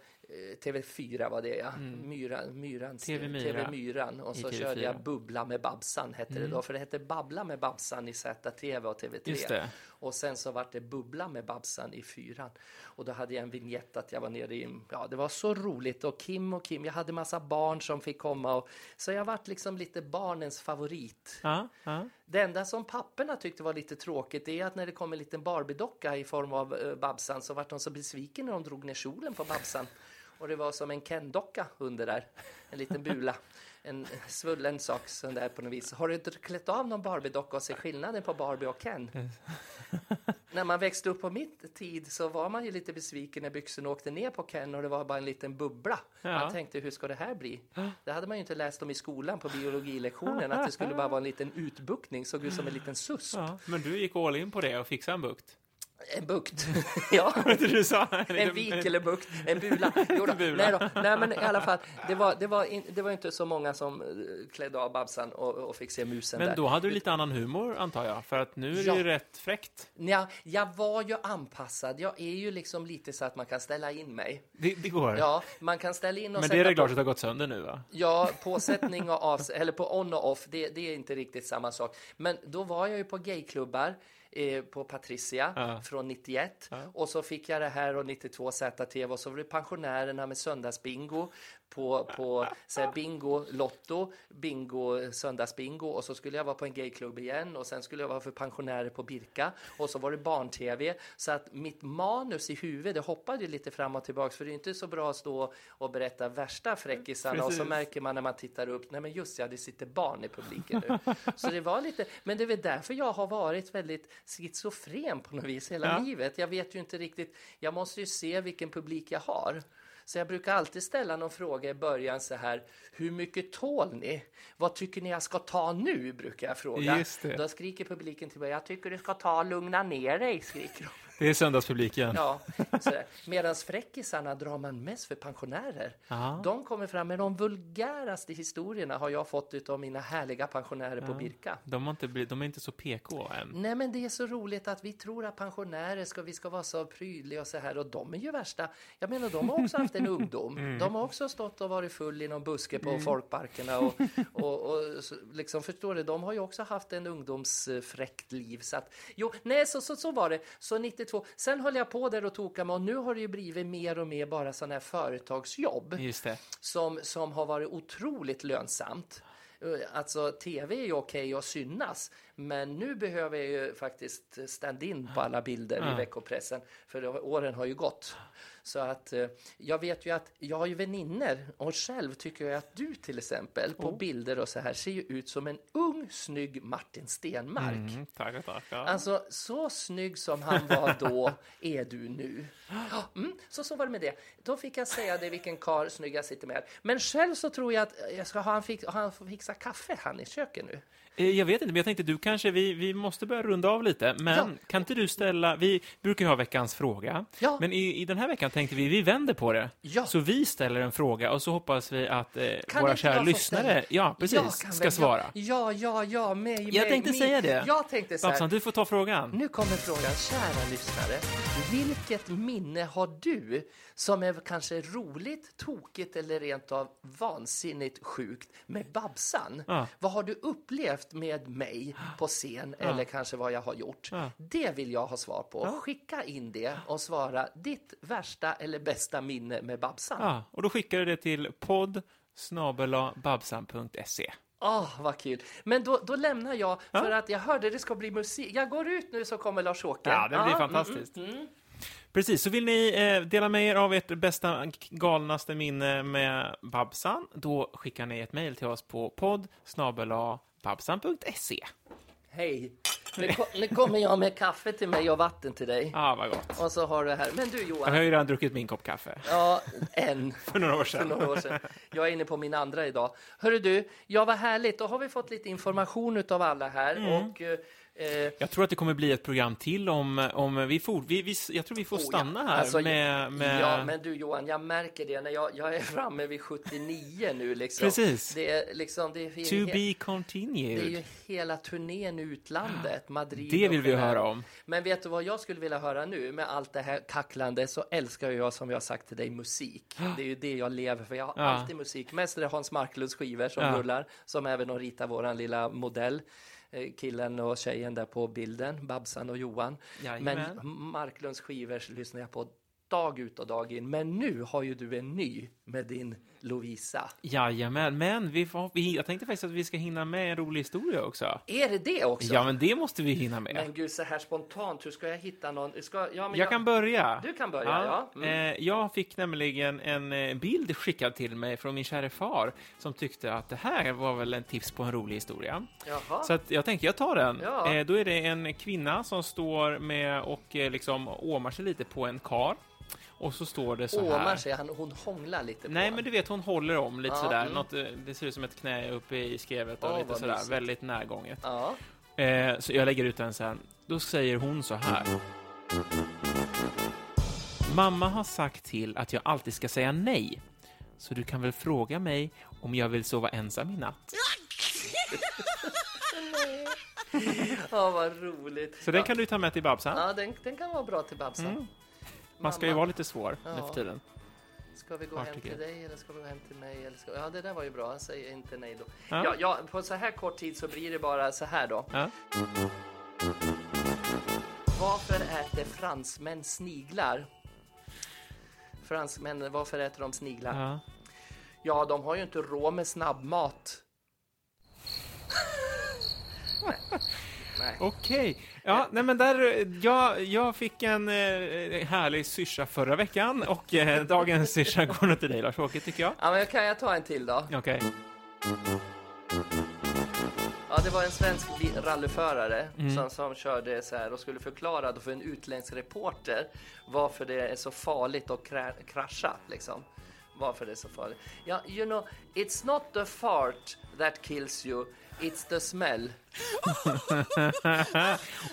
TV4 var det ja. Myran, Myrans, TV Myra TV Myran. Och så TV4. körde jag Bubbla med Babsan hette det då. För det hette Babbla med Babsan i ZTV och TV3. Och sen så vart det Bubbla med Babsan i fyran. Och då hade jag en vignett att jag var nere i, ja det var så roligt. Och Kim och Kim, jag hade massa barn som fick komma. Och, så jag vart liksom lite barnens favorit. Ja, ja. Det enda som papporna tyckte var lite tråkigt är att när det kom en liten Barbie-docka i form av uh, Babsan så vart de så besviken när de drog ner kjolen på Babsan. Och det var som en Ken-docka under där, en liten bula. En svullen sak sån där på något vis. Har du inte klätt av någon Barbie-docka och ser skillnaden på Barbie och Ken? när man växte upp på mitt tid så var man ju lite besviken när byxorna åkte ner på Ken och det var bara en liten bubbla. Ja. Man tänkte, hur ska det här bli? Det hade man ju inte läst om i skolan på biologilektionen, att det skulle bara vara en liten utbuktning, såg ut som en liten susp. ja. Men du gick all in på det och fixade en bukt. En bukt. ja. Du, sa? En vik eller bukt, en bula. Jo då, Bula. Nej, då. nej men i alla fall, det var, det var, in, det var inte så många som eh, klädde av Babsan och, och fick se musen Men där. då hade du lite annan humor, antar jag. För att nu är det Ja. ju rätt fräckt. Ja, jag var ju anpassad. Jag är ju liksom lite så att man kan ställa in mig. Det, det går. Ja, man kan ställa in och Men det är på- reglaget har gått sönder nu, va? Ja, påsättning och av, eller på on och off, det, det är inte riktigt samma sak. Men då var jag ju på gayklubbar eh, på Patricia Ja. från 91 Ja. och så fick jag det här och 92 ZTV och så var det pensionärerna med söndagsbingo på, på så här, bingo, lotto, bingo, söndagsbingo och så skulle jag vara på en gayklubb igen och sen skulle jag vara för pensionärer på Birka och så var det barn-tv så att mitt manus i huvudet det hoppade lite fram och tillbaks för det är inte så bra att stå och berätta värsta fräckisarna och så Precis. märker man när man tittar upp, nej men just ja, det sitter barn i publiken nu. Så det var lite, men det är väl därför jag har varit väldigt schizofren på något vis hela Ja. livet. Jag vet ju inte riktigt, jag måste ju se vilken publik jag har. Så jag brukar alltid ställa någon fråga i början så här, hur mycket tål ni? Vad tycker ni jag ska ta nu? brukar jag fråga. Då skriker publiken till mig, jag tycker du ska ta lugna ner dig, skriker de. Det är söndagspubliken. Ja, Medan fräckisarna drar man mest för pensionärer. Ja. De kommer fram med de vulgäraste historierna har jag fått av mina härliga pensionärer på Birka. De, har inte blivit, de är inte så PK än. Nej men det är så roligt att vi tror att pensionärer ska, vi ska vara så prydliga och så här och de är ju värsta. Jag menar de har också haft en ungdom. De har också stått och varit full i någon buske på folkparkerna och, och, och så, liksom förstår du, de har ju också haft en ungdomsfräckt liv. Så att, jo, nej så, så, så var det. Så 92, sen höll jag på där och tokade mig och nu har det ju blivit mer och mer bara sådana här företagsjobb som, som har varit otroligt lönsamt. Eh, Alltså tv är ju okej att synas, men nu behöver jag ju faktiskt stand-in på alla bilder i Ja. veckopressen, för åren har ju gått. Så att eh, jag vet ju att jag har ju vänner och själv tycker jag att du till exempel på bilder och så här ser ju ut som en ung snygg Martin Stenmark. Mm, tackar, tackar. Alltså, så snygg som han var då är du nu. Ja, Mm, så, så var det med det. Då fick jag säga det vilken kar snygg jag sitter med. Men själv så tror jag att jag ska ha han, fix, ha han får fixa kaffe han i köket nu. Eh, Jag vet inte, men jag tänkte du kanske, vi, vi måste börja runda av lite, men Ja. kan inte du ställa, vi brukar ju ha veckans fråga, Ja. men i, i den här veckan tänkte vi, vi vänder på det. Ja. Så vi ställer en fråga och så hoppas vi att eh, våra kära jag lyssnare, ja Jag precis, ska svara. Ja, ja, ja, mig, Jag mig, tänkte mig. säga det. Jag tänkte så här. Babsan, du får ta frågan. Nu kommer frågan, kära lyssnare. Vilket minne har du som är kanske roligt, tokigt eller rent av vansinnigt sjukt med Babsan? Vad har du upplevt med mig på scen eller kanske vad jag har gjort? Ja. Det vill jag ha svar på. Skicka in det och svara ditt värsta eller bästa minne med Babsan. Ja, och då skickar du det till podd babsan.se. Åh, vad kul. Men då, då lämnar jag för att jag hörde det ska bli musik. Jag går ut nu så kommer Lars-Åke. Ja, det blir mm, fantastiskt. mm, mm. Precis, så vill ni eh, dela med er av ert bästa, galnaste minne med Babsan, då skickar ni ett mejl till oss på podd babsan.se. Hej. Nu, ko- nu kommer jag med kaffe till mig och vatten till dig. Ja, vad gott. Och så har du här. Men du Jag Johan. har ju redan druckit min kopp kaffe Ja, en. för några år För sedan. några år sedan. Jag är inne på min andra idag. Hörru du, ja vad härligt. Då har vi fått lite information av alla här. Mm. Och, eh, Jag tror att det kommer bli ett program till om, om vi får, vi, vi, jag tror vi får Oh, ja. stanna här Alltså, med, med... Ja, men du Johan, jag märker det när jag, jag är framme vid 79 nu. Liksom. Precis. Det är liksom... Det är, To he- be det är continued. ju hela turnén i utlandet, Madrid Det vill vi Genève. höra om. Men vet du vad jag skulle vilja höra nu? Med allt det här kacklande så älskar jag, som jag har sagt till dig, musik. Det är ju det jag lever för. Jag har Ja. alltid musik. Mest är det Hans Marklunds skivor som Ja. rullar, som även de ritar våran lilla modell. Eh, Killen och tjejen där på bilden, Babsan och Johan. Jajamän. Men Marklunds skivor lyssnar jag på dag ut och dag in. Men nu har ju du en ny med din Lovisa. Jajamän, men vi får, vi, jag tänkte faktiskt att vi ska hinna med en rolig historia också. Är det det också? Ja, men det måste vi hinna med. Men gud, så här spontant, hur ska jag hitta någon? Ska, ja, men Jag kan börja. Du kan börja, ja. Mm. Eh, jag fick nämligen en eh, bild skickad till mig från min kära far som tyckte att det här var väl en tips på en rolig historia. Jaha. Så att jag tänker jag tar den. Ja. Eh, då är det en kvinna som står med och eh, liksom åmar sig lite på en kar. Och så står det så här. Åmar sig, han, hon hånglar lite Nej, på men du vet, hon håller om lite Ja, sådär. mm. Något, eh, det ser ut som ett knä uppe i skrevet och Åh, lite sådär. mysigt. Väldigt närgånget. Ja. Eh, så jag lägger ut den sen. Då säger hon så här. Mamma har sagt till att jag alltid ska säga nej. Så du kan väl fråga mig om jag vill sova ensam i natt. ja, vad roligt. Så den ja. kan du ta med till Babsan. Ja, den, den kan vara bra till Babsan. Mm. Man ska ju vara lite svår nu Ja. för tiden. Ska vi gå Vart hem till dig eller ska vi gå hem till mig? Eller ska... Ja, det där var ju bra. Säg inte nej då. Ja. Ja. Ja, på så här kort tid så blir det bara så här då. Ja. Varför äter fransmän sniglar? Fransmän, varför äter de sniglar? Ja. Ja, de har ju inte råd med snabbmat. Okej. Ja, nej men där, jag, jag fick en eh, härlig syrsa förra veckan och eh, dagens syrsa går nog till dig Lars-Åke tycker jag. Ja, men kan jag ta en till då? Okej. Ja, det var en svensk rallyförare Mm. som, som körde så här och skulle förklara då för en utländsk reporter varför det är så farligt att kra- krascha liksom. Varför det är så farligt. Ja, you know, it's not the fart that kills you, it's the smell.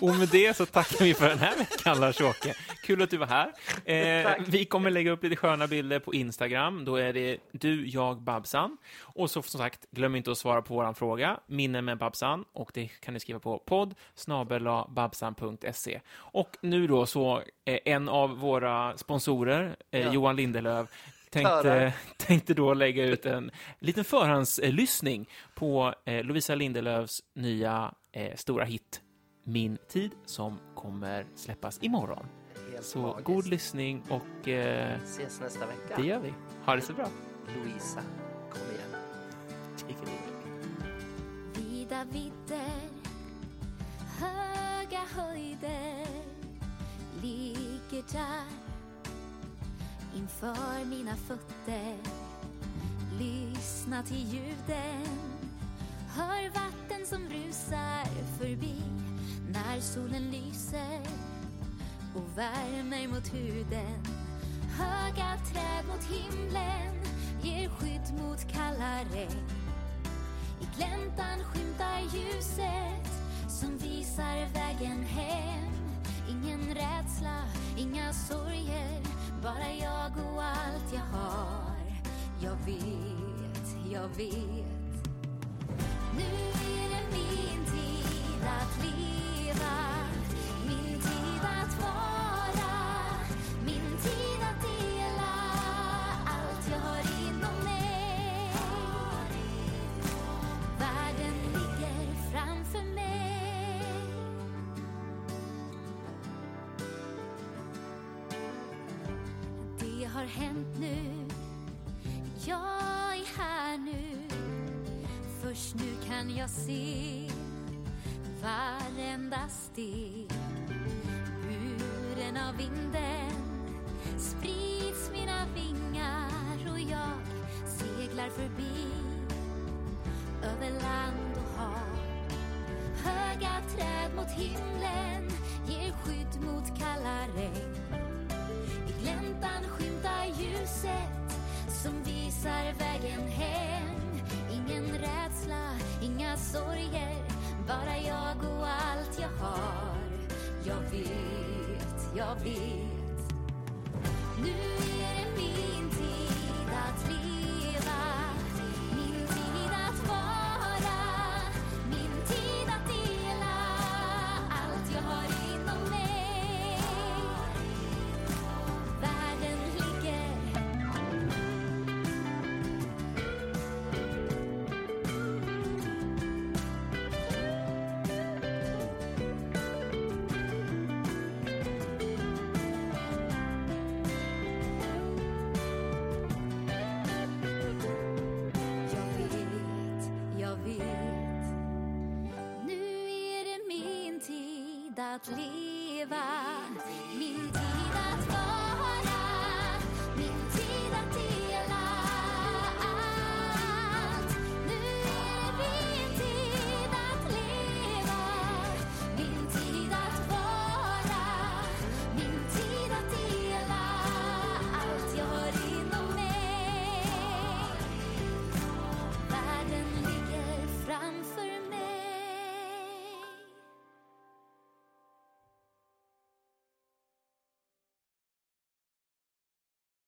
Och med det så tackar vi för den här veckan, Lars-Åke. Kul att du var här. Eh, vi kommer lägga upp lite sköna bilder på Instagram. Då är det du, jag, Babsan. Och så som sagt, glöm inte att svara på vår fråga, minne med Babsan. Och det kan ni skriva på podd babsan.se. Och nu då så, eh, en av våra sponsorer, eh, Ja. Johan Lindelöf. Tänkte, tänkte då lägga ut en liten förhandslyssning på eh, Lovisa Lindelöfs nya eh, stora hit Min tid som kommer släppas imorgon. Helt Så magiskt. god lyssning och eh, Ses nästa vecka. det gör vi. Ha det så bra. Louisa, kom igen. Vida vidder, höga höjder ligger där inför mina fötter. Lyssna till ljuden, hör vatten som rusar förbi när solen lyser och värmer mot huden. Höga träd mot himlen ger skydd mot kalla regn. I gläntan skymtar ljuset som visar vägen hem. Ingen rädsla, inga sorger, bara jag och allt jag har. Jag vet, jag vet. Nu är det min tid att leva, jag se varenda steg. Buren av vinden sprids mina vingar och jag seglar förbi över land och hav. Höga träd mot himlen ger skydd mot kalla regn. I gläntan skymtar ljuset som visar vägen hem. Jag vet. Nu Nu är